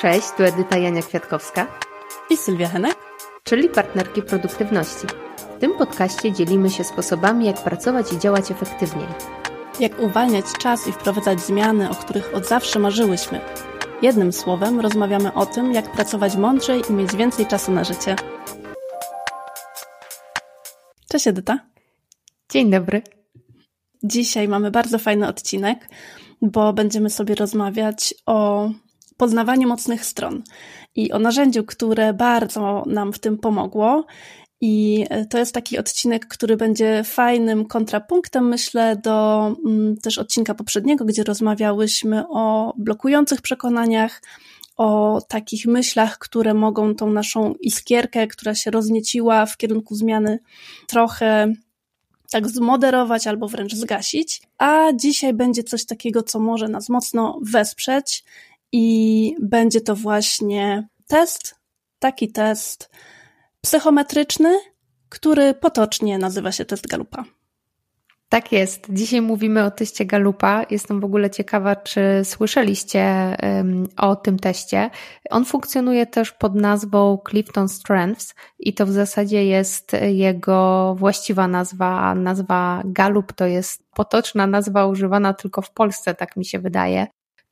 Cześć, tu Edyta Jania Kwiatkowska i Sylwia Henek, czyli partnerki produktywności. W tym podcaście dzielimy się sposobami, jak pracować i działać efektywniej. Jak uwalniać czas i wprowadzać zmiany, o których od zawsze marzyłyśmy. Jednym słowem rozmawiamy o tym, jak pracować mądrzej i mieć więcej czasu na życie. Cześć Edyta. Dzień dobry. Dzisiaj mamy bardzo fajny odcinek, bo będziemy sobie rozmawiać o poznawaniu mocnych stron i o narzędziu, które bardzo nam w tym pomogło. I to jest taki odcinek, który będzie fajnym kontrapunktem, myślę, do mm, też odcinka poprzedniego, gdzie rozmawiałyśmy o blokujących przekonaniach, o takich myślach, które mogą tą naszą iskierkę, która się roznieciła w kierunku zmiany, trochę tak zmoderować albo wręcz zgasić. A dzisiaj będzie coś takiego, co może nas mocno wesprzeć i będzie to właśnie test, taki test psychometryczny, który potocznie nazywa się test Galupa. Tak jest. Dzisiaj mówimy o teście Galupa. Jestem w ogóle ciekawa, czy słyszeliście um, o tym teście. On funkcjonuje też pod nazwą Clifton Strengths i to w zasadzie jest jego właściwa nazwa. Nazwa Galup to jest potoczna nazwa używana tylko w Polsce, tak mi się wydaje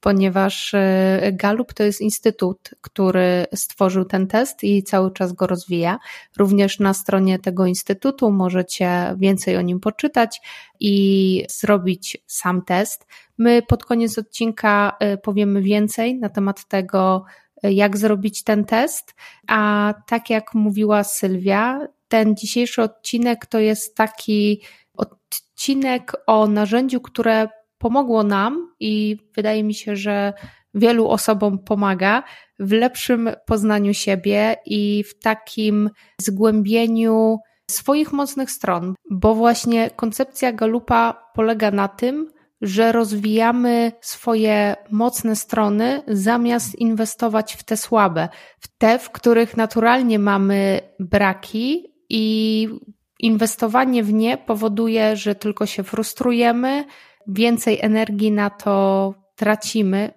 ponieważ e, Gallup to jest instytut, który stworzył ten test i cały czas go rozwija. Również na stronie tego instytutu możecie więcej o nim poczytać i zrobić sam test. My pod koniec odcinka e, powiemy więcej na temat tego, e, jak zrobić ten test. A tak jak mówiła Sylwia, ten dzisiejszy odcinek to jest taki odcinek o narzędziu, które pomogło nam i wydaje mi się, że wielu osobom pomaga w lepszym poznaniu siebie i w takim zgłębieniu swoich mocnych stron, bo właśnie koncepcja Galupa polega na tym, że rozwijamy swoje mocne strony zamiast inwestować w te słabe, w te, w których naturalnie mamy braki i inwestowanie w nie powoduje, że tylko się frustrujemy, więcej energii na to tracimy,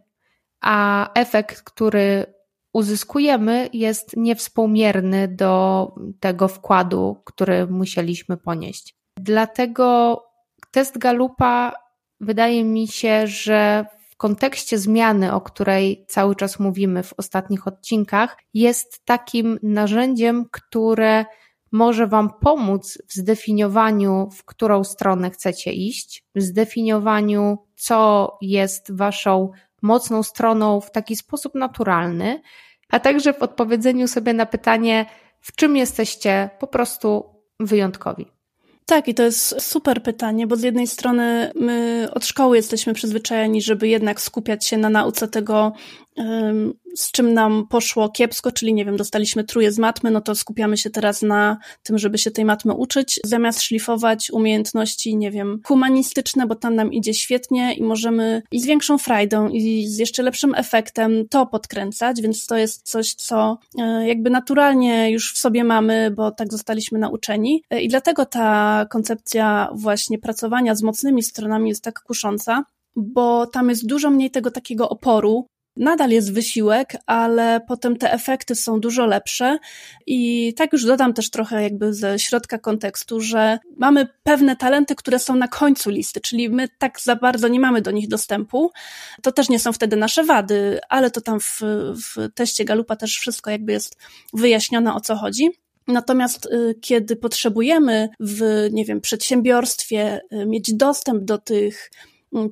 a efekt, który uzyskujemy, jest niewspółmierny do tego wkładu, który musieliśmy ponieść. Dlatego test Galupa wydaje mi się, że w kontekście zmiany, o której cały czas mówimy w ostatnich odcinkach, jest takim narzędziem, które może Wam pomóc w zdefiniowaniu, w którą stronę chcecie iść, w zdefiniowaniu, co jest Waszą mocną stroną w taki sposób naturalny, a także w odpowiedzeniu sobie na pytanie, w czym jesteście po prostu wyjątkowi. Tak, i to jest super pytanie, bo z jednej strony my od szkoły jesteśmy przyzwyczajeni, żeby jednak skupiać się na nauce tego, z czym nam poszło kiepsko, czyli nie wiem, dostaliśmy truje z matmy, no to skupiamy się teraz na tym, żeby się tej matmy uczyć, zamiast szlifować umiejętności, nie wiem, humanistyczne, bo tam nam idzie świetnie i możemy i z większą frajdą i z jeszcze lepszym efektem to podkręcać, więc to jest coś, co e, jakby naturalnie już w sobie mamy, bo tak zostaliśmy nauczeni. E, i dlatego ta koncepcja właśnie pracowania z mocnymi stronami jest tak kusząca, bo tam jest dużo mniej tego takiego oporu, Nadal jest wysiłek, ale potem te efekty są dużo lepsze i tak już dodam też trochę jakby ze środka kontekstu, że mamy pewne talenty, które są na końcu listy, czyli my tak za bardzo nie mamy do nich dostępu. To też nie są wtedy nasze wady, ale to tam w, w teście Galupa też wszystko jakby jest wyjaśnione o co chodzi. Natomiast y, kiedy potrzebujemy w, nie wiem, przedsiębiorstwie y, mieć dostęp do tych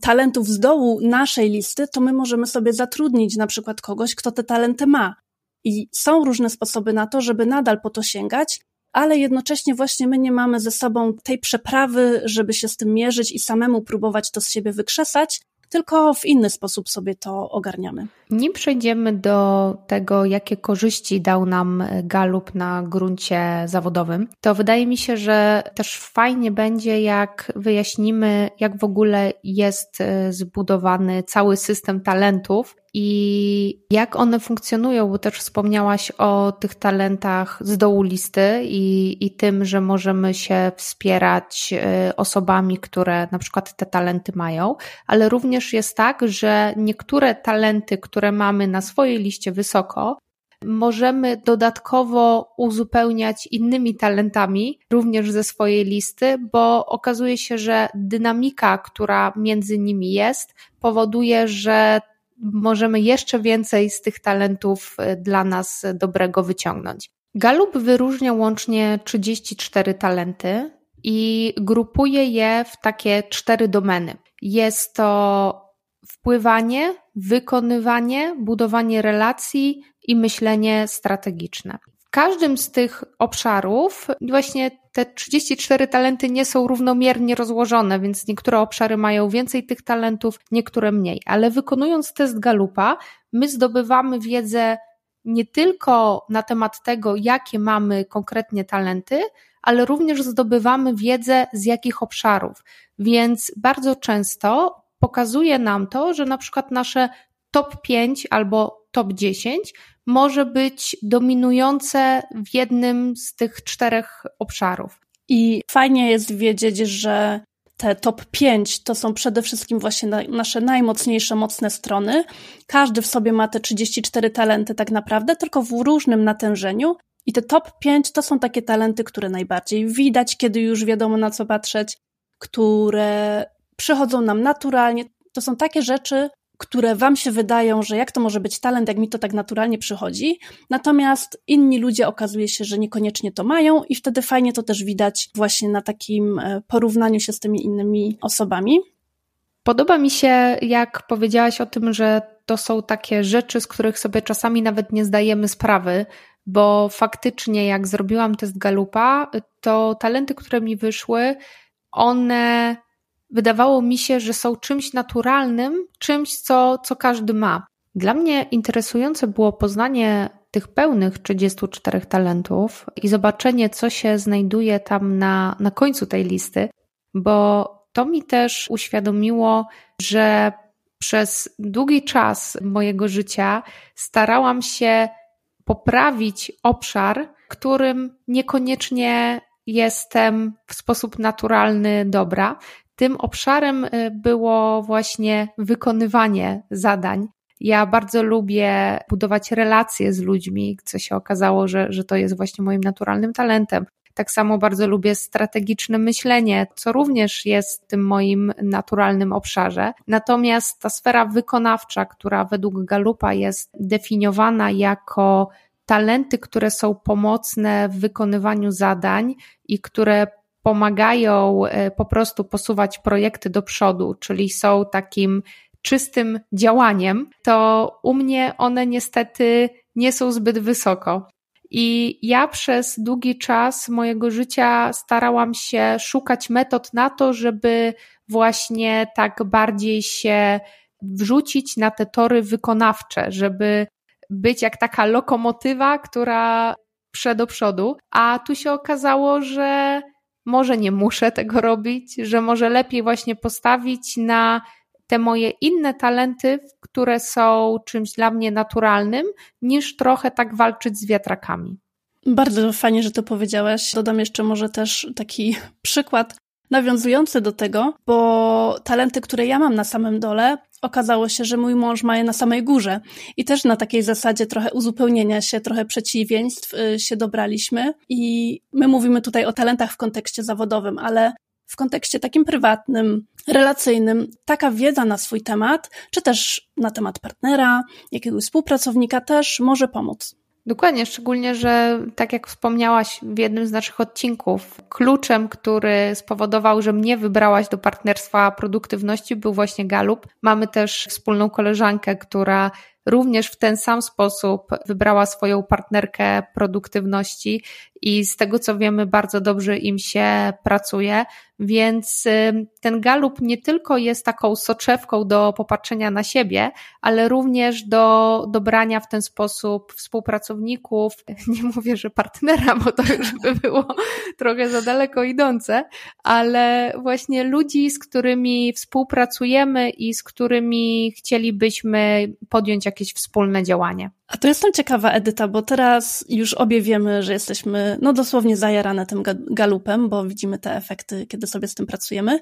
talentów z dołu naszej listy, to my możemy sobie zatrudnić na przykład kogoś, kto te talenty ma. I są różne sposoby na to, żeby nadal po to sięgać, ale jednocześnie właśnie my nie mamy ze sobą tej przeprawy, żeby się z tym mierzyć i samemu próbować to z siebie wykrzesać, tylko w inny sposób sobie to ogarniamy. Nim przejdziemy do tego, jakie korzyści dał nam Galup na gruncie zawodowym, to wydaje mi się, że też fajnie będzie, jak wyjaśnimy, jak w ogóle jest zbudowany cały system talentów i jak one funkcjonują, bo też wspomniałaś o tych talentach z dołu listy i, i tym, że możemy się wspierać y, osobami, które na przykład te talenty mają, ale również jest tak, że niektóre talenty, które mamy na swojej liście wysoko, możemy dodatkowo uzupełniać innymi talentami, również ze swojej listy, bo okazuje się, że dynamika, która między nimi jest, powoduje, że możemy jeszcze więcej z tych talentów y, dla nas dobrego wyciągnąć. Galup wyróżnia łącznie 34 talenty i grupuje je w takie cztery domeny. Jest to wpływanie, wykonywanie, budowanie relacji i myślenie strategiczne. W każdym z tych obszarów właśnie te 34 talenty nie są równomiernie rozłożone, więc niektóre obszary mają więcej tych talentów, niektóre mniej. Ale wykonując test Galupa, my zdobywamy wiedzę nie tylko na temat tego, jakie mamy konkretnie talenty, ale również zdobywamy wiedzę z jakich obszarów. Więc bardzo często pokazuje nam to, że na przykład nasze top 5 albo top 10 może być dominujące w jednym z tych czterech obszarów. I fajnie jest wiedzieć, że te top 5 to są przede wszystkim właśnie nasze najmocniejsze, mocne strony. Każdy w sobie ma te 34 talenty tak naprawdę, tylko w różnym natężeniu. I te top 5 to są takie talenty, które najbardziej widać, kiedy już wiadomo na co patrzeć, które przychodzą nam naturalnie. To są takie rzeczy, które Wam się wydają, że jak to może być talent, jak mi to tak naturalnie przychodzi. Natomiast inni ludzie okazuje się, że niekoniecznie to mają, i wtedy fajnie to też widać właśnie na takim e, porównaniu się z tymi innymi osobami. Podoba mi się, jak powiedziałaś o tym, że to są takie rzeczy, z których sobie czasami nawet nie zdajemy sprawy, bo faktycznie, jak zrobiłam test Galupa, to talenty, które mi wyszły, one wydawało mi się, że są czymś naturalnym, czymś, co, co każdy ma. Dla mnie interesujące było poznanie tych pełnych 34 talentów i zobaczenie, co się znajduje tam na, na końcu tej listy, bo to mi też uświadomiło, że przez długi czas mojego życia starałam się poprawić obszar, którym niekoniecznie jestem w sposób naturalny dobra. Tym obszarem y, było właśnie wykonywanie zadań. Ja bardzo lubię budować relacje z ludźmi, co się okazało, że, że to jest właśnie moim naturalnym talentem. Tak samo bardzo lubię strategiczne myślenie, co również jest w tym moim naturalnym obszarze. Natomiast ta sfera wykonawcza, która według Galupa jest definiowana jako talenty, które są pomocne w wykonywaniu zadań i które pomagają e, po prostu posuwać projekty do przodu, czyli są takim czystym działaniem, to u mnie one niestety nie są zbyt wysoko. I ja przez długi czas mojego życia starałam się szukać metod na to, żeby właśnie tak bardziej się wrzucić na te tory wykonawcze, żeby być jak taka lokomotywa, która prze do przodu. A tu się okazało, że może nie muszę tego robić, że może lepiej właśnie postawić na te moje inne talenty, które są czymś dla mnie naturalnym, niż trochę tak walczyć z wiatrakami. Bardzo fajnie, że to powiedziałaś. Dodam jeszcze może też taki przykład nawiązujący do tego, bo talenty, które ja mam na samym dole, okazało się, że mój mąż ma je na samej górze. I też na takiej zasadzie trochę uzupełnienia się, trochę przeciwieństw y, się dobraliśmy. I my mówimy tutaj o talentach w kontekście zawodowym, ale w kontekście takim prywatnym, relacyjnym, taka wiedza na swój temat, czy też na temat partnera, jakiegoś współpracownika też może pomóc. Dokładnie, szczególnie, że tak jak wspomniałaś w jednym z naszych odcinków, kluczem, który spowodował, że mnie wybrałaś do partnerstwa produktywności, był właśnie Galup. Mamy też wspólną koleżankę, która również w ten sam sposób wybrała swoją partnerkę produktywności i z tego co wiemy, bardzo dobrze im się pracuje. Więc ten galup nie tylko jest taką soczewką do popatrzenia na siebie, ale również do dobrania w ten sposób współpracowników. Nie mówię, że partnera, bo to już by było trochę za daleko idące, ale właśnie ludzi, z którymi współpracujemy i z którymi chcielibyśmy podjąć jakieś wspólne działanie. A to jestem ciekawa, Edyta, bo teraz już obie wiemy, że jesteśmy no dosłownie zajarane tym galupem, bo widzimy te efekty, kiedy sobie z tym pracujemy.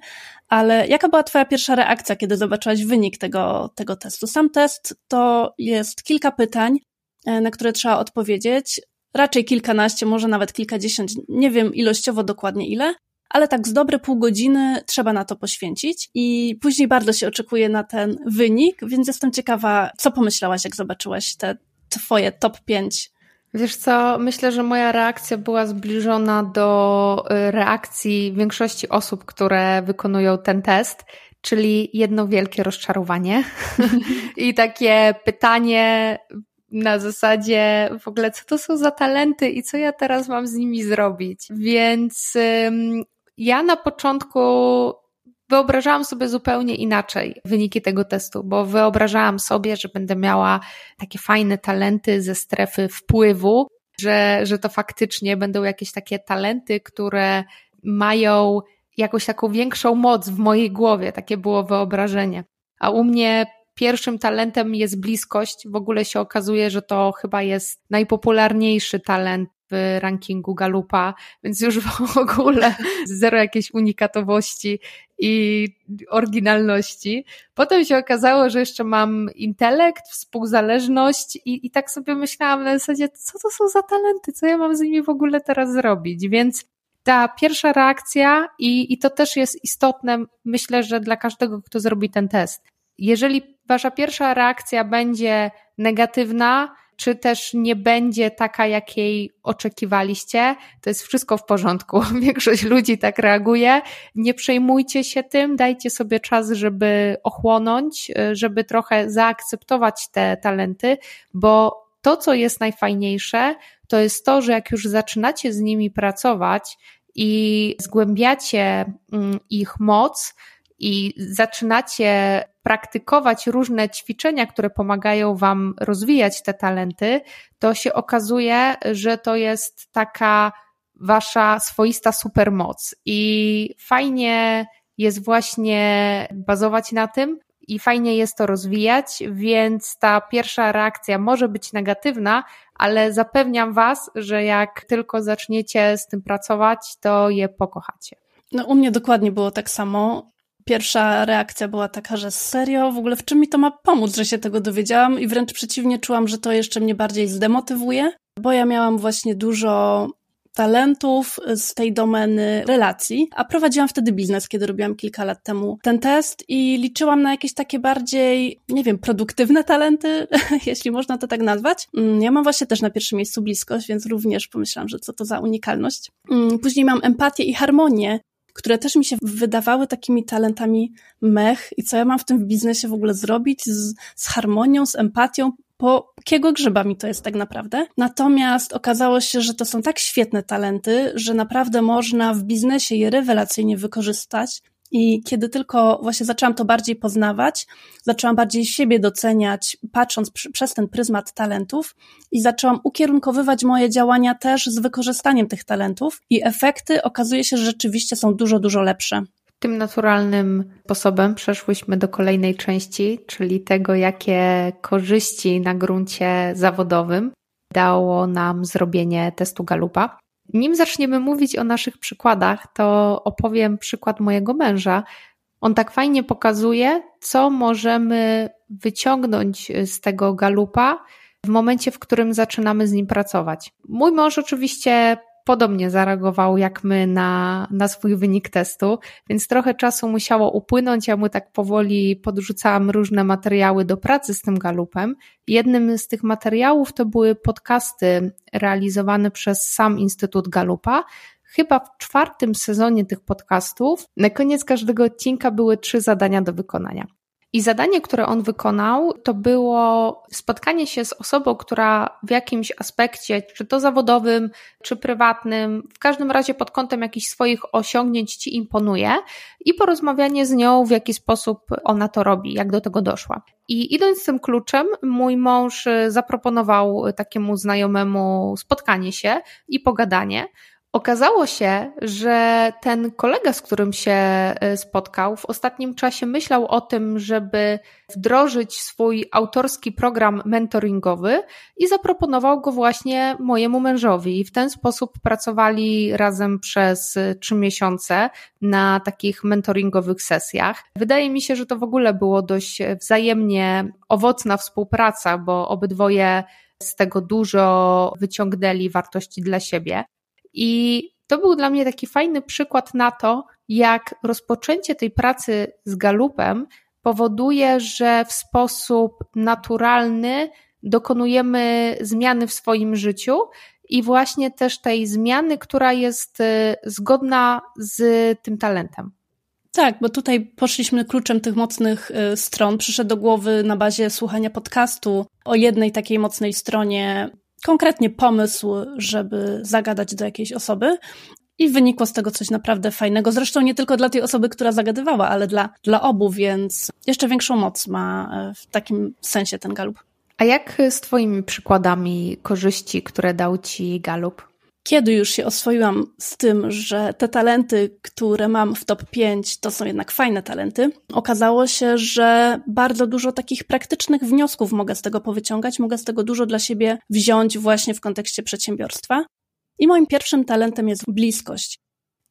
Ale jaka była Twoja pierwsza reakcja, kiedy zobaczyłaś wynik tego, tego testu? Sam test to jest kilka pytań, e, na które trzeba odpowiedzieć. Raczej kilkanaście, może nawet kilkadziesiąt, nie wiem ilościowo dokładnie ile, ale tak z dobre pół godziny trzeba na to poświęcić i później bardzo się oczekuje na ten wynik, więc jestem ciekawa, co pomyślałaś, jak zobaczyłaś te twoje top 5? Wiesz co, myślę, że moja reakcja była zbliżona do y, reakcji większości osób, które wykonują ten test, czyli jedno wielkie rozczarowanie i takie pytanie na zasadzie w ogóle, co to są za talenty i co ja teraz mam z nimi zrobić. Więc ym, ja na początku wyobrażałam sobie zupełnie inaczej wyniki tego testu, bo wyobrażałam sobie, że będę miała takie fajne talenty ze strefy wpływu, że, że to faktycznie będą jakieś takie talenty, które mają jakąś taką większą moc w mojej głowie. Takie było wyobrażenie. A u mnie pierwszym talentem jest bliskość. W ogóle się okazuje, że to chyba jest najpopularniejszy talent w rankingu Galupa, więc już w ogóle zero jakiejś unikatowości i oryginalności. Potem się okazało, że jeszcze mam intelekt, współzależność i, i tak sobie myślałam na zasadzie, co to są za talenty, co ja mam z nimi w ogóle teraz zrobić, więc ta pierwsza reakcja i, i to też jest istotne, myślę, że dla każdego, kto zrobi ten test. Jeżeli wasza pierwsza reakcja będzie negatywna, czy też nie będzie taka, jakiej oczekiwaliście, to jest wszystko w porządku. Większość ludzi tak reaguje. Nie przejmujcie się tym, dajcie sobie czas, żeby ochłonąć, żeby trochę zaakceptować te talenty, bo to, co jest najfajniejsze, to jest to, że jak już zaczynacie z nimi pracować i zgłębiacie mm, ich moc, i zaczynacie praktykować różne ćwiczenia, które pomagają Wam rozwijać te talenty, to się okazuje, że to jest taka Wasza swoista supermoc. I fajnie jest właśnie bazować na tym, i fajnie jest to rozwijać, więc ta pierwsza reakcja może być negatywna, ale zapewniam Was, że jak tylko zaczniecie z tym pracować, to je pokochacie. No, u mnie dokładnie było tak samo pierwsza reakcja była taka, że serio, w ogóle w czym mi to ma pomóc, że się tego dowiedziałam i wręcz przeciwnie czułam, że to jeszcze mnie bardziej zdemotywuje, bo ja miałam właśnie dużo talentów z tej domeny relacji, a prowadziłam wtedy biznes, kiedy robiłam kilka lat temu ten test i liczyłam na jakieś takie bardziej, nie wiem, produktywne talenty, jeśli można to tak nazwać. Mm, ja mam właśnie też na pierwszym miejscu bliskość, więc również pomyślałam, że co to za unikalność. Mm, później mam empatię i harmonię, które też mi się wydawały takimi talentami mech i co ja mam w tym biznesie w ogóle zrobić z, z harmonią, z empatią, po kiego grzyba mi to jest tak naprawdę. Natomiast okazało się, że to są tak świetne talenty, że naprawdę można w biznesie je rewelacyjnie wykorzystać i kiedy tylko właśnie zaczęłam to bardziej poznawać, zaczęłam bardziej siebie doceniać, patrząc przez ten pryzmat talentów i zaczęłam ukierunkowywać moje działania też z wykorzystaniem tych talentów i efekty okazuje się, że rzeczywiście są dużo, dużo lepsze. Tym naturalnym sposobem przeszłyśmy do kolejnej części, czyli tego, jakie korzyści na gruncie zawodowym dało nam zrobienie testu Galupa. Nim zaczniemy mówić o naszych przykładach, to opowiem przykład mojego męża. On tak fajnie pokazuje, co możemy wyciągnąć z tego galupa w momencie, w którym zaczynamy z nim pracować. Mój mąż oczywiście podobnie zareagował jak my na, na swój wynik testu, więc trochę czasu musiało upłynąć. Ja mu tak powoli podrzucałam różne materiały do pracy z tym galupem. Jednym z tych materiałów to były podcasty realizowane przez sam Instytut Galupa. Chyba w czwartym sezonie tych podcastów na koniec każdego odcinka były trzy zadania do wykonania. I zadanie, które on wykonał, to było spotkanie się z osobą, która w jakimś aspekcie, czy to zawodowym, czy prywatnym, w każdym razie pod kątem jakichś swoich osiągnięć ci imponuje i porozmawianie z nią, w jaki sposób ona to robi, jak do tego doszła. I idąc z tym kluczem, mój mąż zaproponował takiemu znajomemu spotkanie się i pogadanie. Okazało się, że ten kolega, z którym się e, spotkał, w ostatnim czasie myślał o tym, żeby wdrożyć swój autorski program mentoringowy i zaproponował go właśnie mojemu mężowi. I w ten sposób pracowali razem przez trzy miesiące na takich mentoringowych sesjach. Wydaje mi się, że to w ogóle było dość wzajemnie owocna współpraca, bo obydwoje z tego dużo wyciągnęli wartości dla siebie. I to był dla mnie taki fajny przykład na to, jak rozpoczęcie tej pracy z galupem powoduje, że w sposób naturalny dokonujemy zmiany w swoim życiu i właśnie też tej zmiany, która jest y, zgodna z tym talentem. Tak, bo tutaj poszliśmy kluczem tych mocnych y, stron. Przyszedł do głowy na bazie słuchania podcastu o jednej takiej mocnej stronie konkretnie pomysł, żeby zagadać do jakiejś osoby. I wynikło z tego coś naprawdę fajnego. Zresztą nie tylko dla tej osoby, która zagadywała, ale dla, dla obu, więc jeszcze większą moc ma e, w takim sensie ten galup. A jak z Twoimi przykładami korzyści, które dał Ci galup? Kiedy już się oswoiłam z tym, że te talenty, które mam w top 5, to są jednak fajne talenty, okazało się, że bardzo dużo takich praktycznych wniosków mogę z tego powyciągać, mogę z tego dużo dla siebie wziąć właśnie w kontekście przedsiębiorstwa. I moim pierwszym talentem jest bliskość.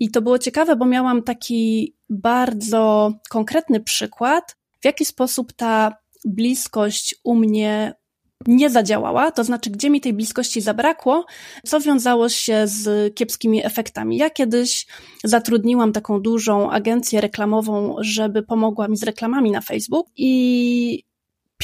I to było ciekawe, bo miałam taki bardzo konkretny przykład, w jaki sposób ta bliskość u mnie nie zadziałała, to znaczy, gdzie mi tej bliskości zabrakło, co wiązało się z kiepskimi efektami. Ja kiedyś zatrudniłam taką dużą agencję reklamową, żeby pomogła mi z reklamami na Facebook i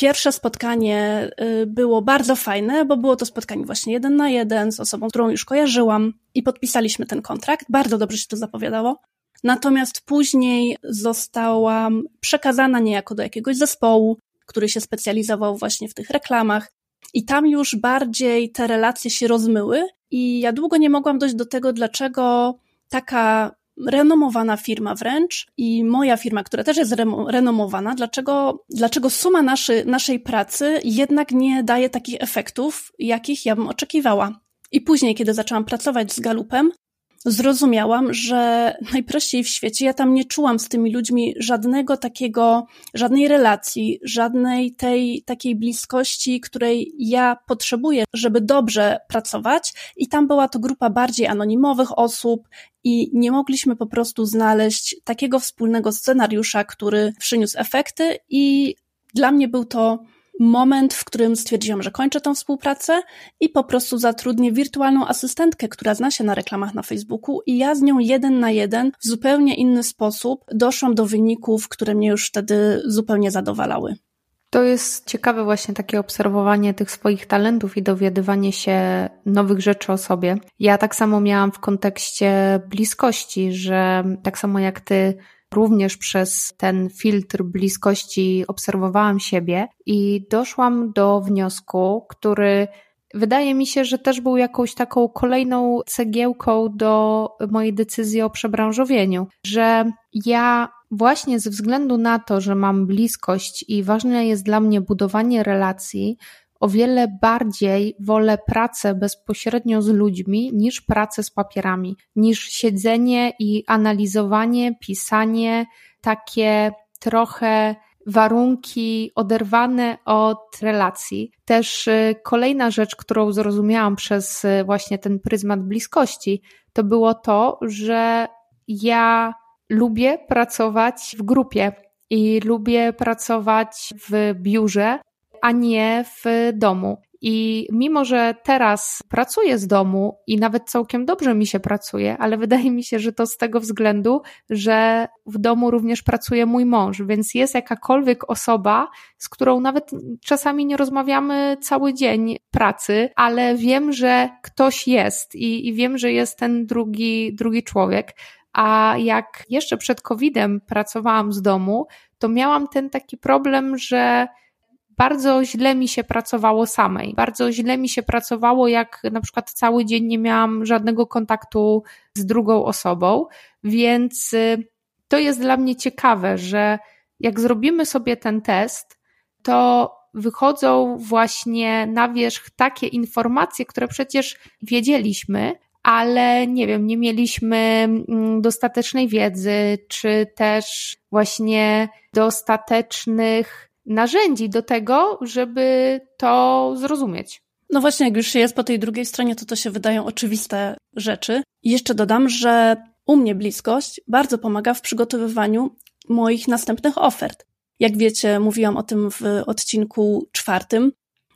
Pierwsze spotkanie y, było bardzo fajne, bo było to spotkanie właśnie jeden na jeden z osobą, którą już kojarzyłam i podpisaliśmy ten kontrakt. Bardzo dobrze się to zapowiadało. Natomiast później zostałam przekazana niejako do jakiegoś zespołu, który się specjalizował właśnie w tych reklamach. I tam już bardziej te relacje się rozmyły, i ja długo nie mogłam dojść do tego, dlaczego taka renomowana firma wręcz i moja firma, która też jest renomowana, dlaczego, dlaczego suma naszy, naszej pracy jednak nie daje takich efektów, jakich ja bym oczekiwała. I później, kiedy zaczęłam pracować z Galupem, zrozumiałam, że najprościej w świecie ja tam nie czułam z tymi ludźmi żadnego takiego, żadnej relacji, żadnej tej takiej bliskości, której ja potrzebuję, żeby dobrze pracować. I tam była to grupa bardziej anonimowych osób i nie mogliśmy po prostu znaleźć takiego wspólnego scenariusza, który przyniósł efekty i dla mnie był to moment, w którym stwierdziłam, że kończę tą współpracę i po prostu zatrudnię wirtualną asystentkę, która zna się na reklamach na Facebooku i ja z nią jeden na jeden w zupełnie inny sposób doszłam do wyników, które mnie już wtedy zupełnie zadowalały. To jest ciekawe właśnie takie obserwowanie tych swoich talentów i dowiadywanie się nowych rzeczy o sobie. Ja tak samo miałam w kontekście bliskości, że tak samo jak ty Również przez ten filtr bliskości obserwowałam siebie i doszłam do wniosku, który wydaje mi się, że też był jakąś taką kolejną cegiełką do mojej decyzji o przebranżowieniu, że ja właśnie ze względu na to, że mam bliskość i ważne jest dla mnie budowanie relacji, o wiele bardziej wolę pracę bezpośrednio z ludźmi niż pracę z papierami, niż siedzenie i analizowanie, pisanie, takie trochę warunki oderwane od relacji. Też y, kolejna rzecz, którą zrozumiałam przez y, właśnie ten pryzmat bliskości, to było to, że ja lubię pracować w grupie i lubię pracować w biurze, a nie w domu. I mimo, że teraz pracuję z domu i nawet całkiem dobrze mi się pracuje, ale wydaje mi się, że to z tego względu, że w domu również pracuje mój mąż, więc jest jakakolwiek osoba, z którą nawet czasami nie rozmawiamy cały dzień pracy, ale wiem, że ktoś jest i, i wiem, że jest ten drugi, drugi człowiek. A jak jeszcze przed COVID-em pracowałam z domu, to miałam ten taki problem, że bardzo źle mi się pracowało samej. Bardzo źle mi się pracowało, jak na przykład cały dzień nie miałam żadnego kontaktu z drugą osobą, więc y, to jest dla mnie ciekawe, że jak zrobimy sobie ten test, to wychodzą właśnie na wierzch takie informacje, które przecież wiedzieliśmy, ale nie wiem, nie mieliśmy mm, dostatecznej wiedzy, czy też właśnie dostatecznych narzędzi do tego, żeby to zrozumieć. No właśnie, jak już się jest po tej drugiej stronie, to to się wydają oczywiste rzeczy. Jeszcze dodam, że u mnie bliskość bardzo pomaga w przygotowywaniu moich następnych ofert. Jak wiecie, mówiłam o tym w odcinku czwartym.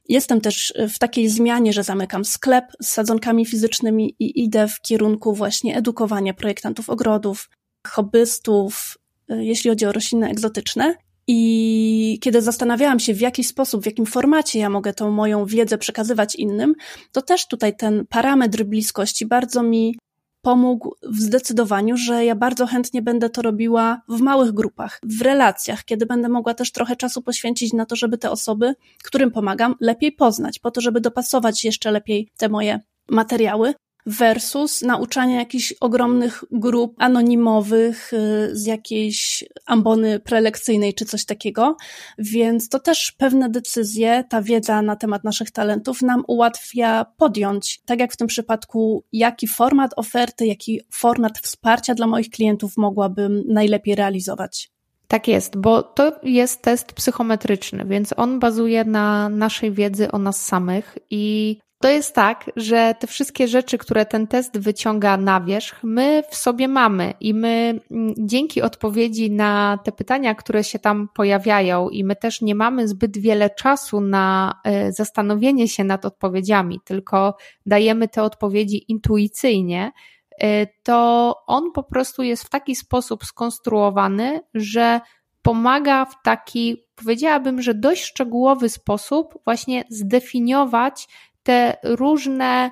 Jestem też w takiej zmianie, że zamykam sklep z sadzonkami fizycznymi i idę w kierunku właśnie edukowania projektantów ogrodów, hobbystów, jeśli chodzi o rośliny egzotyczne. I kiedy zastanawiałam się, w jaki sposób, w jakim formacie ja mogę tą moją wiedzę przekazywać innym, to też tutaj ten parametr bliskości bardzo mi pomógł w zdecydowaniu, że ja bardzo chętnie będę to robiła w małych grupach, w relacjach, kiedy będę mogła też trochę czasu poświęcić na to, żeby te osoby, którym pomagam, lepiej poznać, po to, żeby dopasować jeszcze lepiej te moje materiały versus nauczanie jakichś ogromnych grup anonimowych y, z jakiejś ambony prelekcyjnej czy coś takiego. Więc to też pewne decyzje, ta wiedza na temat naszych talentów nam ułatwia podjąć, tak jak w tym przypadku, jaki format oferty, jaki format wsparcia dla moich klientów mogłabym najlepiej realizować. Tak jest, bo to jest test psychometryczny, więc on bazuje na naszej wiedzy o nas samych i to jest tak, że te wszystkie rzeczy, które ten test wyciąga na wierzch, my w sobie mamy i my mm, dzięki odpowiedzi na te pytania, które się tam pojawiają, i my też nie mamy zbyt wiele czasu na e, zastanowienie się nad odpowiedziami, tylko dajemy te odpowiedzi intuicyjnie, e, to on po prostu jest w taki sposób skonstruowany, że pomaga w taki, powiedziałabym, że dość szczegółowy sposób właśnie zdefiniować te różne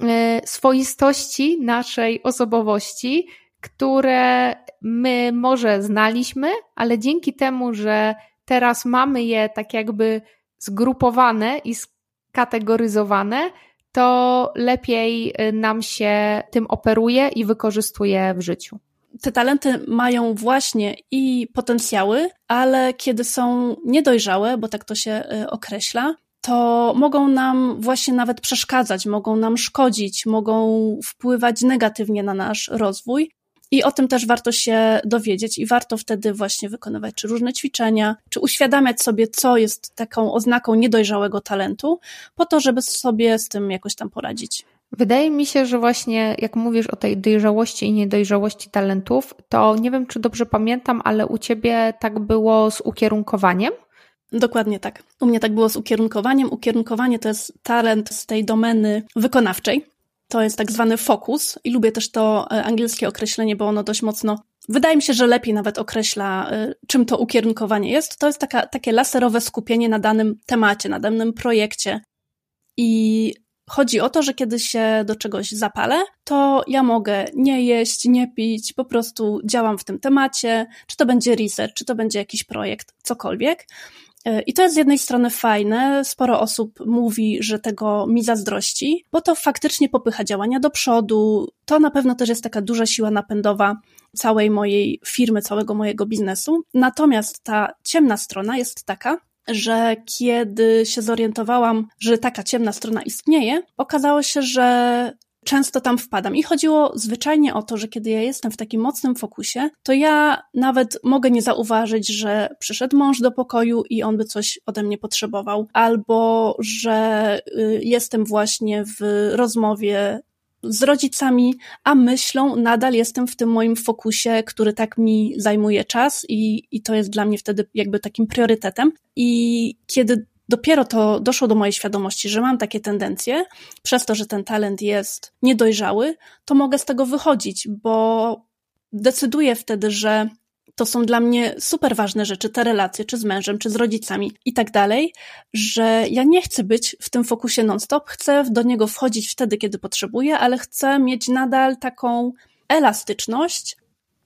e, swoistości naszej osobowości, które my może znaliśmy, ale dzięki temu, że teraz mamy je tak jakby zgrupowane i skategoryzowane, to lepiej e, nam się tym operuje i wykorzystuje w życiu. Te talenty mają właśnie i potencjały, ale kiedy są niedojrzałe, bo tak to się e, określa, to mogą nam właśnie nawet przeszkadzać, mogą nam szkodzić, mogą wpływać negatywnie na nasz rozwój. I o tym też warto się dowiedzieć i warto wtedy właśnie wykonywać czy różne ćwiczenia, czy uświadamiać sobie, co jest taką oznaką niedojrzałego talentu, po to, żeby sobie z tym jakoś tam poradzić. Wydaje mi się, że właśnie jak mówisz o tej dojrzałości i niedojrzałości talentów, to nie wiem, czy dobrze pamiętam, ale u ciebie tak było z ukierunkowaniem. Dokładnie tak. U mnie tak było z ukierunkowaniem. Ukierunkowanie to jest talent z tej domeny wykonawczej. To jest tak zwany fokus i lubię też to e, angielskie określenie, bo ono dość mocno, wydaje mi się, że lepiej nawet określa, e, czym to ukierunkowanie jest. To jest taka, takie laserowe skupienie na danym temacie, na danym projekcie. I chodzi o to, że kiedy się do czegoś zapalę, to ja mogę nie jeść, nie pić, po prostu działam w tym temacie, czy to będzie research, czy to będzie jakiś projekt, cokolwiek. E, I to jest z jednej strony fajne, sporo osób mówi, że tego mi zazdrości, bo to faktycznie popycha działania do przodu. To na pewno też jest taka duża siła napędowa całej mojej firmy, całego mojego biznesu. Natomiast ta ciemna strona jest taka, że kiedy się zorientowałam, że taka ciemna strona istnieje, okazało się, że często tam wpadam. I chodziło zwyczajnie o to, że kiedy ja jestem w takim mocnym fokusie, to ja nawet mogę nie zauważyć, że przyszedł mąż do pokoju i on by coś ode mnie potrzebował, albo że y, jestem właśnie w rozmowie z rodzicami, a myślą nadal jestem w tym moim fokusie, który tak mi zajmuje czas i, i to jest dla mnie wtedy jakby takim priorytetem. I kiedy dopiero to doszło do mojej świadomości, że mam takie tendencje, przez to, że ten talent jest niedojrzały, to mogę z tego wychodzić, bo decyduję wtedy, że to są dla mnie super ważne rzeczy, te relacje, czy z mężem, czy z rodzicami i tak dalej, że ja nie chcę być w tym fokusie non-stop, chcę do niego wchodzić wtedy, kiedy potrzebuję, ale chcę mieć nadal taką elastyczność,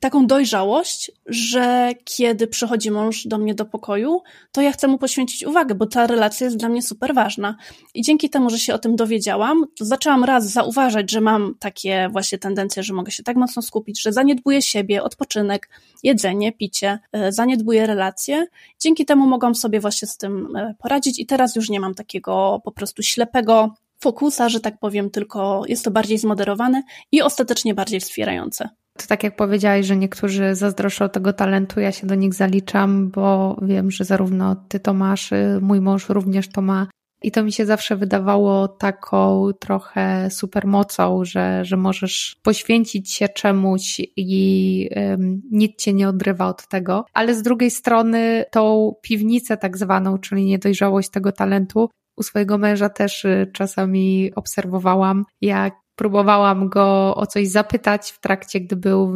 taką dojrzałość, że kiedy przychodzi mąż do mnie do pokoju, to ja chcę mu poświęcić uwagę, bo ta relacja jest dla mnie super ważna. I dzięki temu, że się o tym dowiedziałam, to zaczęłam raz zauważać, że mam takie właśnie tendencje, że mogę się tak mocno skupić, że zaniedbuję siebie, odpoczynek, jedzenie, picie, e, zaniedbuję relacje. Dzięki temu mogłam sobie właśnie z tym e, poradzić i teraz już nie mam takiego po prostu ślepego fokusa, że tak powiem, tylko jest to bardziej zmoderowane i ostatecznie bardziej wspierające. To tak jak powiedziałaś, że niektórzy zazdroszczą tego talentu, ja się do nich zaliczam, bo wiem, że zarówno ty to masz, y, mój mąż również to ma. I to mi się zawsze wydawało taką trochę supermocą, że, że możesz poświęcić się czemuś i um, nikt cię nie odrywa od tego. Ale z drugiej strony tą piwnicę tak zwaną, czyli niedojrzałość tego talentu, u swojego męża też y, czasami obserwowałam, jak próbowałam go o coś zapytać w trakcie, gdy był,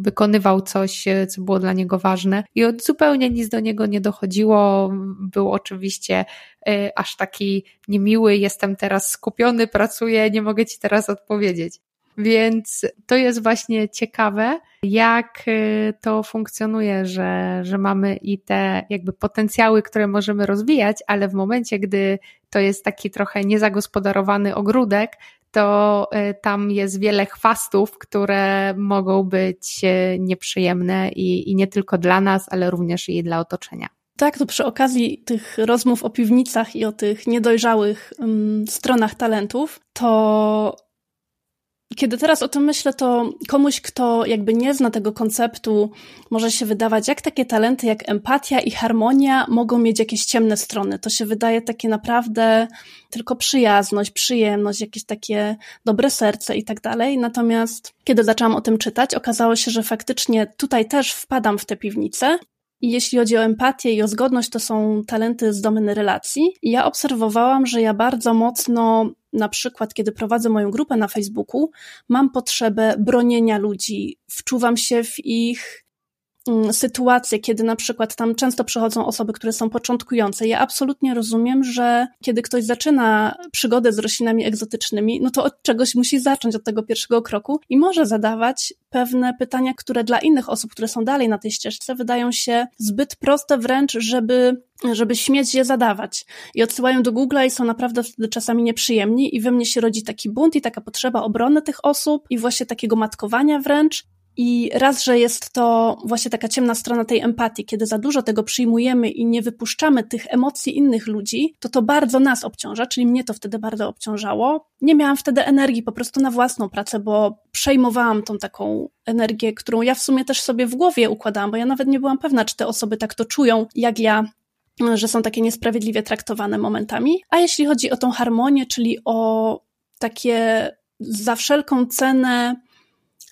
wykonywał coś, e, co było dla niego ważne i od zupełnie nic do niego nie dochodziło. Był oczywiście y, aż taki niemiły, jestem teraz skupiony, pracuję, nie mogę ci teraz odpowiedzieć. Więc to jest właśnie ciekawe, jak e, to funkcjonuje, że, że mamy i te jakby potencjały, które możemy rozwijać, ale w momencie, gdy to jest taki trochę niezagospodarowany ogródek, to e, tam jest wiele chwastów, które mogą być e, nieprzyjemne i, i nie tylko dla nas, ale również i dla otoczenia. Tak, to przy okazji tych rozmów o piwnicach i o tych niedojrzałych um, stronach talentów, to kiedy teraz o tym myślę, to komuś, kto jakby nie zna tego konceptu, może się wydawać, jak takie talenty jak empatia i harmonia mogą mieć jakieś ciemne strony. To się wydaje takie naprawdę tylko przyjazność, przyjemność, jakieś takie dobre serce i tak dalej. Natomiast kiedy zaczęłam o tym czytać, okazało się, że faktycznie tutaj też wpadam w tę piwnicę jeśli chodzi o empatię i o zgodność, to są talenty z domeny relacji. I ja obserwowałam, że ja bardzo mocno, na przykład, kiedy prowadzę moją grupę na Facebooku, mam potrzebę bronienia ludzi, wczuwam się w ich sytuacje, kiedy na przykład tam często przychodzą osoby, które są początkujące. Ja absolutnie rozumiem, że kiedy ktoś zaczyna przygodę z roślinami egzotycznymi, no to od czegoś musi zacząć, od tego pierwszego kroku i może zadawać pewne pytania, które dla innych osób, które są dalej na tej ścieżce, wydają się zbyt proste wręcz, żeby żeby śmieć je zadawać. I odsyłają do Google'a i są naprawdę wtedy czasami nieprzyjemni i we mnie się rodzi taki bunt i taka potrzeba obrony tych osób i właśnie takiego matkowania wręcz. I raz, że jest to właśnie taka ciemna strona tej empatii, kiedy za dużo tego przyjmujemy i nie wypuszczamy tych emocji innych ludzi, to to bardzo nas obciąża, czyli mnie to wtedy bardzo obciążało. Nie miałam wtedy energii po prostu na własną pracę, bo przejmowałam tą taką energię, którą ja w sumie też sobie w głowie układałam, bo ja nawet nie byłam pewna, czy te osoby tak to czują, jak ja że są takie niesprawiedliwie traktowane momentami. A jeśli chodzi o tą harmonię, czyli o takie za wszelką cenę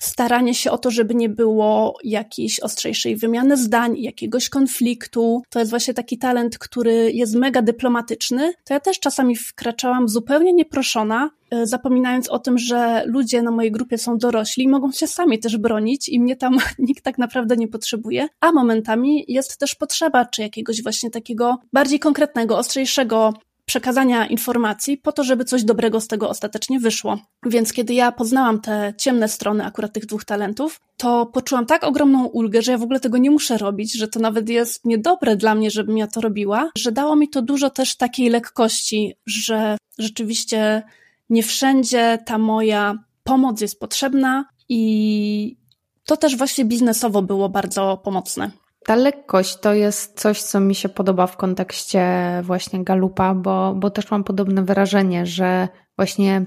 staranie się o to, żeby nie było jakiejś ostrzejszej wymiany zdań, jakiegoś konfliktu. To jest właśnie taki talent, który jest mega dyplomatyczny. To ja też czasami wkraczałam zupełnie nieproszona, e, zapominając o tym, że ludzie na mojej grupie są dorośli i mogą się sami też bronić i mnie tam nikt tak naprawdę nie potrzebuje, a momentami jest też potrzeba czy jakiegoś właśnie takiego bardziej konkretnego, ostrzejszego przekazania informacji po to, żeby coś dobrego z tego ostatecznie wyszło. Więc kiedy ja poznałam te ciemne strony akurat tych dwóch talentów, to poczułam tak ogromną ulgę, że ja w ogóle tego nie muszę robić, że to nawet jest niedobre dla mnie, żebym ja to robiła, że dało mi to dużo też takiej lekkości, że rzeczywiście nie wszędzie ta moja pomoc jest potrzebna i to też właśnie biznesowo było bardzo pomocne. Ta lekkość to jest coś, co mi się podoba w kontekście właśnie Galupa, bo, bo też mam podobne wrażenie, że właśnie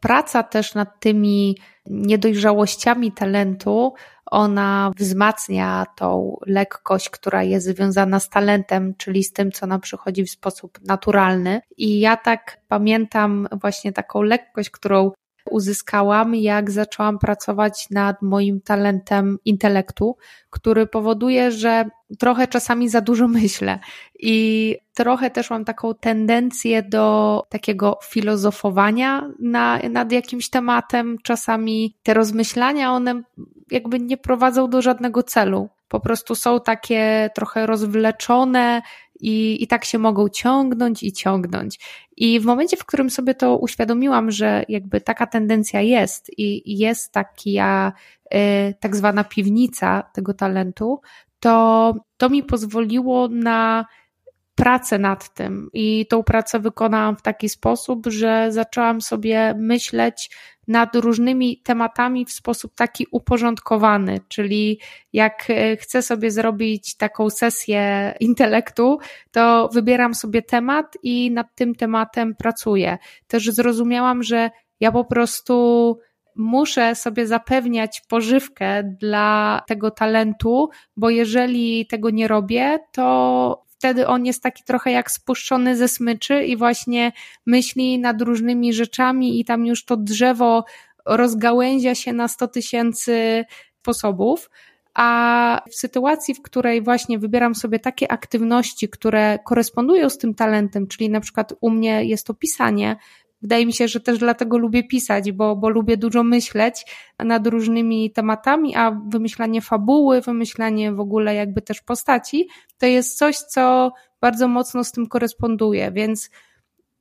praca też nad tymi niedojrzałościami talentu, ona wzmacnia tą lekkość, która jest związana z talentem, czyli z tym, co nam przychodzi w sposób naturalny. I ja tak pamiętam właśnie taką lekkość, którą uzyskałam, jak zaczęłam pracować nad moim talentem intelektu, który powoduje, że trochę czasami za dużo myślę i trochę też mam taką tendencję do takiego filozofowania na, nad jakimś tematem. Czasami te rozmyślania, one jakby nie prowadzą do żadnego celu. Po prostu są takie trochę rozwleczone i, i tak się mogą ciągnąć i ciągnąć. I w momencie, w którym sobie to uświadomiłam, że jakby taka tendencja jest i jest taka y, tak zwana piwnica tego talentu, to to mi pozwoliło na pracę nad tym i tą pracę wykonałam w taki sposób, że zaczęłam sobie myśleć nad różnymi tematami w sposób taki uporządkowany, czyli jak e, chcę sobie zrobić taką sesję intelektu, to wybieram sobie temat i nad tym tematem pracuję. Też zrozumiałam, że ja po prostu muszę sobie zapewniać pożywkę dla tego talentu, bo jeżeli tego nie robię, to wtedy on jest taki trochę jak spuszczony ze smyczy i właśnie myśli nad różnymi rzeczami i tam już to drzewo rozgałęzia się na 100 tysięcy sposobów. A w sytuacji, w której właśnie wybieram sobie takie aktywności, które korespondują z tym talentem, czyli na przykład u mnie jest to pisanie, Wydaje mi się, że też dlatego lubię pisać, bo, bo lubię dużo myśleć nad różnymi tematami, a wymyślanie fabuły, wymyślanie w ogóle jakby też postaci, to jest coś, co bardzo mocno z tym koresponduje, więc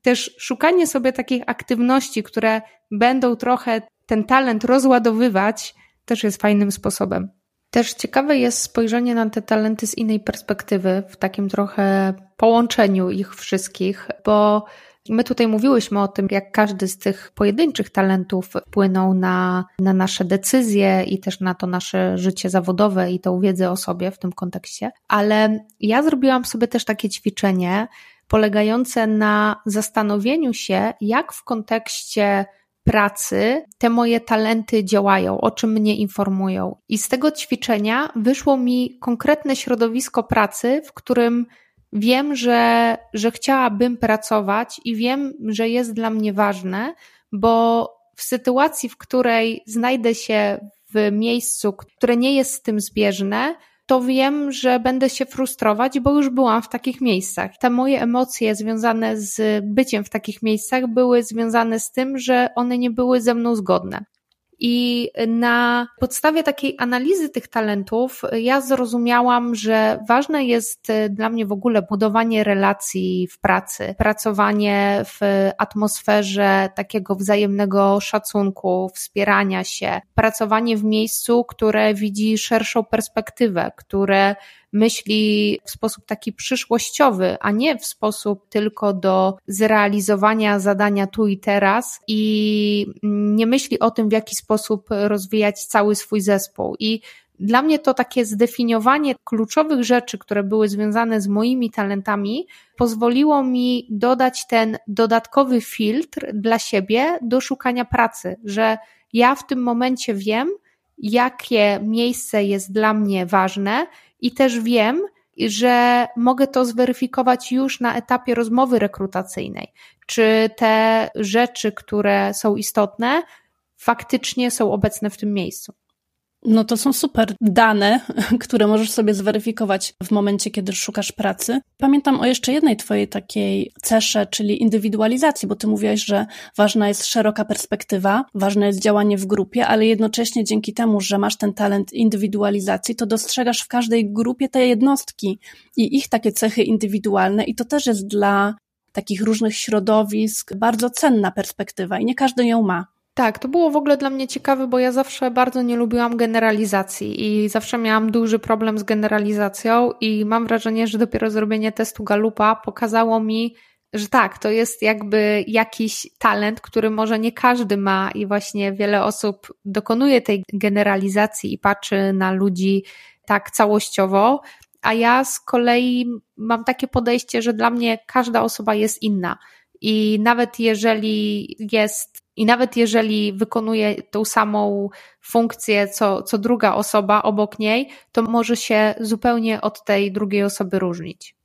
też szukanie sobie takich aktywności, które będą trochę ten talent rozładowywać, też jest fajnym sposobem. Też ciekawe jest spojrzenie na te talenty z innej perspektywy, w takim trochę połączeniu ich wszystkich, bo My tutaj mówiłyśmy o tym, jak każdy z tych pojedynczych talentów wpłynął na, na nasze decyzje i też na to nasze życie zawodowe i tą wiedzę o sobie w tym kontekście. Ale ja zrobiłam sobie też takie ćwiczenie polegające na zastanowieniu się, jak w kontekście pracy te moje talenty działają, o czym mnie informują. I z tego ćwiczenia wyszło mi konkretne środowisko pracy, w którym wiem, że, że chciałabym pracować i wiem, że jest dla mnie ważne, bo w sytuacji, w której znajdę się w miejscu, które nie jest z tym zbieżne, to wiem, że będę się frustrować, bo już byłam w takich miejscach. Te moje emocje związane z byciem w takich miejscach były związane z tym, że one nie były ze mną zgodne. I na podstawie takiej analizy tych talentów ja zrozumiałam, że ważne jest dla mnie w ogóle budowanie relacji w pracy, pracowanie w atmosferze takiego wzajemnego szacunku, wspierania się, pracowanie w miejscu, które widzi szerszą perspektywę, które myśli w sposób taki przyszłościowy, a nie w sposób tylko do zrealizowania zadania tu i teraz i nie myśli o tym, w jaki sposób rozwijać cały swój zespół. I dla mnie to takie zdefiniowanie kluczowych rzeczy, które były związane z moimi talentami, pozwoliło mi dodać ten dodatkowy filtr dla siebie do szukania pracy, że ja w tym momencie wiem, jakie miejsce jest dla mnie ważne i też wiem, że mogę to zweryfikować już na etapie rozmowy rekrutacyjnej. Czy te rzeczy, które są istotne, faktycznie są obecne w tym miejscu. No to są super dane, które możesz sobie zweryfikować w momencie, kiedy szukasz pracy. Pamiętam o jeszcze jednej twojej takiej cesze, czyli indywidualizacji, bo ty mówiłaś, że ważna jest szeroka perspektywa, ważne jest działanie w grupie, ale jednocześnie dzięki temu, że masz ten talent indywidualizacji, to dostrzegasz w każdej grupie te jednostki i ich takie cechy indywidualne i to też jest dla takich różnych środowisk bardzo cenna perspektywa i nie każdy ją ma. Tak, to było w ogóle dla mnie ciekawe, bo ja zawsze bardzo nie lubiłam generalizacji i zawsze miałam duży problem z generalizacją i mam wrażenie, że dopiero zrobienie testu Galupa pokazało mi, że tak, to jest jakby jakiś talent, który może nie każdy ma i właśnie wiele osób dokonuje tej generalizacji i patrzy na ludzi tak całościowo, a ja z kolei mam takie podejście, że dla mnie każda osoba jest inna. I nawet jeżeli jest i nawet jeżeli wykonuje tą samą funkcję co, co druga osoba obok niej, to może się zupełnie od tej drugiej osoby różnić.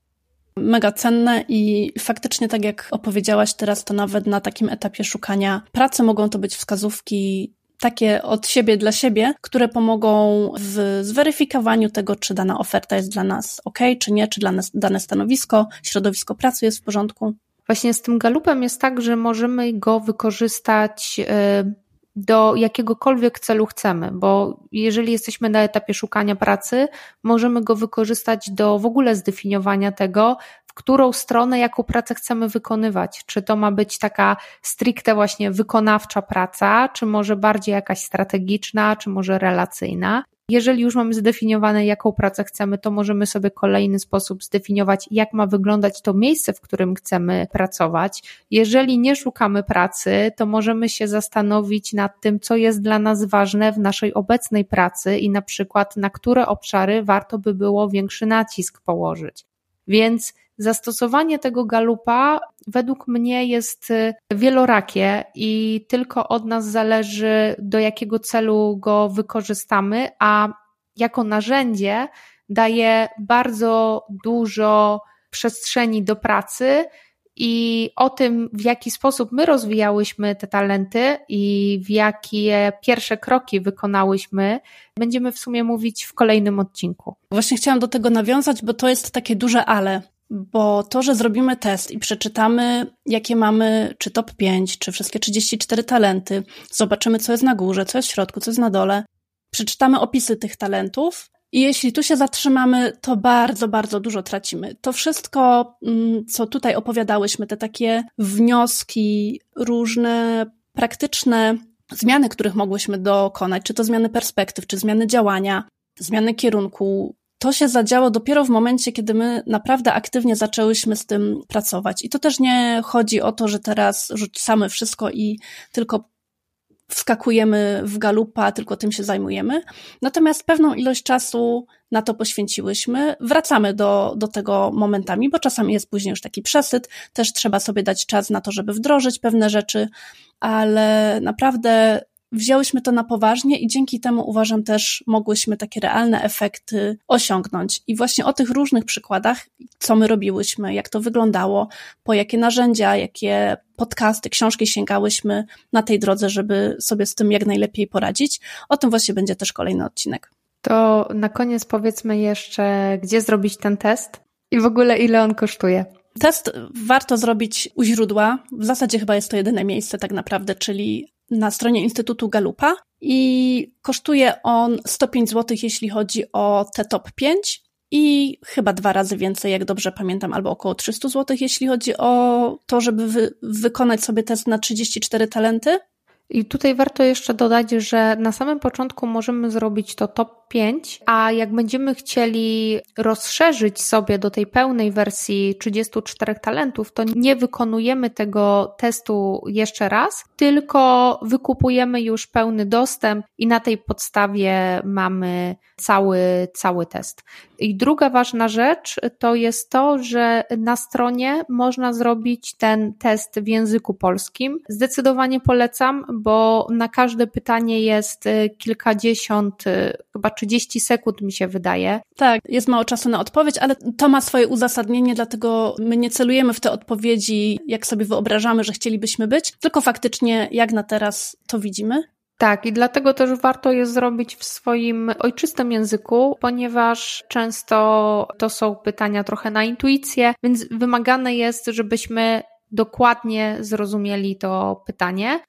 Mega cenne i faktycznie, tak jak opowiedziałaś teraz, to nawet na takim etapie szukania pracy mogą to być wskazówki takie od siebie dla siebie, które pomogą w zweryfikowaniu tego, czy dana oferta jest dla nas ok, czy nie, czy dla nas dane stanowisko, środowisko pracy jest w porządku. Właśnie z tym galupem jest tak, że możemy go wykorzystać y, do jakiegokolwiek celu chcemy, bo jeżeli jesteśmy na etapie szukania pracy, możemy go wykorzystać do w ogóle zdefiniowania tego, którą stronę, jaką pracę chcemy wykonywać. Czy to ma być taka stricte właśnie wykonawcza praca, czy może bardziej jakaś strategiczna, czy może relacyjna. Jeżeli już mamy zdefiniowane, jaką pracę chcemy, to możemy sobie kolejny sposób zdefiniować, jak ma wyglądać to miejsce, w którym chcemy pracować. Jeżeli nie szukamy pracy, to możemy się zastanowić nad tym, co jest dla nas ważne w naszej obecnej pracy i na przykład na które obszary warto by było większy nacisk położyć. Więc Zastosowanie tego galupa według mnie jest y, wielorakie i tylko od nas zależy, do jakiego celu go wykorzystamy, a jako narzędzie daje bardzo dużo przestrzeni do pracy i o tym, w jaki sposób my rozwijałyśmy te talenty i w jakie pierwsze kroki wykonałyśmy, będziemy w sumie mówić w kolejnym odcinku. Właśnie chciałam do tego nawiązać, bo to jest takie duże ale bo to, że zrobimy test i przeczytamy, jakie mamy, czy top 5, czy wszystkie 34 talenty, zobaczymy, co jest na górze, co jest w środku, co jest na dole, przeczytamy opisy tych talentów i jeśli tu się zatrzymamy, to bardzo, bardzo dużo tracimy. To wszystko, mm, co tutaj opowiadałyśmy, te takie wnioski, różne praktyczne zmiany, których mogłyśmy dokonać, czy to zmiany perspektyw, czy zmiany działania, zmiany kierunku, to się zadziało dopiero w momencie, kiedy my naprawdę aktywnie zaczęłyśmy z tym pracować. I to też nie chodzi o to, że teraz rzucamy wszystko i tylko wskakujemy w galupa, tylko tym się zajmujemy. Natomiast pewną ilość czasu na to poświęciłyśmy. Wracamy do, do tego momentami, bo czasami jest później już taki przesyt. Też trzeba sobie dać czas na to, żeby wdrożyć pewne rzeczy, ale naprawdę wzięłyśmy to na poważnie i dzięki temu uważam też mogłyśmy takie realne efekty osiągnąć. I właśnie o tych różnych przykładach, co my robiłyśmy, jak to wyglądało, po jakie narzędzia, jakie podcasty, książki sięgałyśmy na tej drodze, żeby sobie z tym jak najlepiej poradzić. O tym właśnie będzie też kolejny odcinek. To na koniec powiedzmy jeszcze, gdzie zrobić ten test i w ogóle ile on kosztuje. Test warto zrobić u źródła. W zasadzie chyba jest to jedyne miejsce tak naprawdę, czyli na stronie Instytutu Galupa i kosztuje on 105 zł, jeśli chodzi o te top 5 i chyba dwa razy więcej, jak dobrze pamiętam, albo około 300 zł, jeśli chodzi o to, żeby wy wykonać sobie test na 34 talenty. I tutaj warto jeszcze dodać, że na samym początku możemy zrobić to top 5, a jak będziemy chcieli rozszerzyć sobie do tej pełnej wersji 34 talentów, to nie wykonujemy tego testu jeszcze raz, tylko wykupujemy już pełny dostęp i na tej podstawie mamy cały, cały test. I druga ważna rzecz to jest to, że na stronie można zrobić ten test w języku polskim. Zdecydowanie polecam, bo na każde pytanie jest kilkadziesiąt, chyba 30 sekund mi się wydaje. Tak, jest mało czasu na odpowiedź, ale to ma swoje uzasadnienie, dlatego my nie celujemy w te odpowiedzi, jak sobie wyobrażamy, że chcielibyśmy być, tylko faktycznie jak na teraz to widzimy. Tak, i dlatego też warto je zrobić w swoim ojczystym języku, ponieważ często to są pytania trochę na intuicję, więc wymagane jest, żebyśmy dokładnie zrozumieli to pytanie.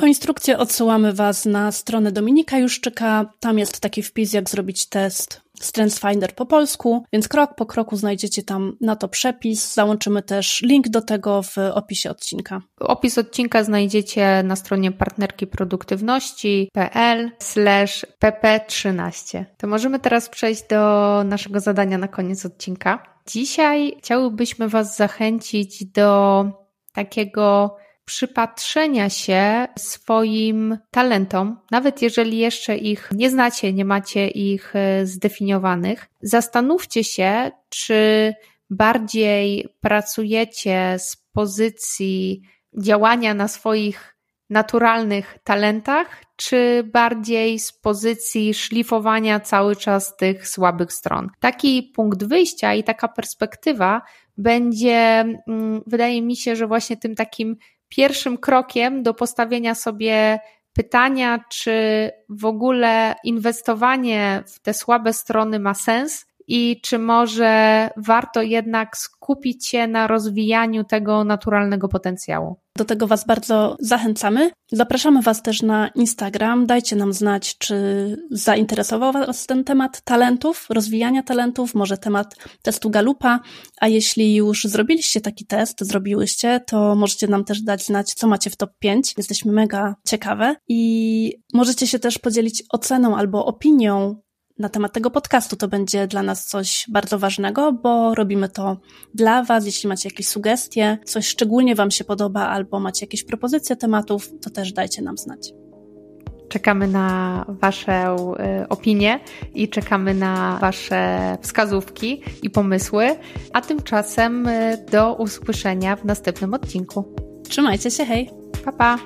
Po instrukcję odsyłamy Was na stronę Dominika Juszczyka. Tam jest taki wpis, jak zrobić test StrengthsFinder po polsku, więc krok po kroku znajdziecie tam na to przepis. Załączymy też link do tego w opisie odcinka. Opis odcinka znajdziecie na stronie partnerki produktywności.pl pp13. To możemy teraz przejść do naszego zadania na koniec odcinka. Dzisiaj chciałybyśmy Was zachęcić do takiego przypatrzenia się swoim talentom, nawet jeżeli jeszcze ich nie znacie, nie macie ich e, zdefiniowanych, zastanówcie się, czy bardziej pracujecie z pozycji działania na swoich naturalnych talentach, czy bardziej z pozycji szlifowania cały czas tych słabych stron. Taki punkt wyjścia i taka perspektywa będzie, mm, wydaje mi się, że właśnie tym takim pierwszym krokiem do postawienia sobie pytania, czy w ogóle inwestowanie w te słabe strony ma sens i czy może warto jednak skupić się na rozwijaniu tego naturalnego potencjału. Do tego Was bardzo zachęcamy. Zapraszamy Was też na Instagram. Dajcie nam znać, czy zainteresował Was ten temat talentów, rozwijania talentów, może temat testu Galupa. A jeśli już zrobiliście taki test, zrobiłyście, to możecie nam też dać znać, co macie w top 5. Jesteśmy mega ciekawe i możecie się też podzielić oceną albo opinią na temat tego podcastu. To będzie dla nas coś bardzo ważnego, bo robimy to dla Was. Jeśli macie jakieś sugestie, coś szczególnie Wam się podoba, albo macie jakieś propozycje tematów, to też dajcie nam znać. Czekamy na Wasze y, opinie i czekamy na Wasze wskazówki i pomysły. A tymczasem y, do usłyszenia w następnym odcinku. Trzymajcie się, hej! Pa, pa!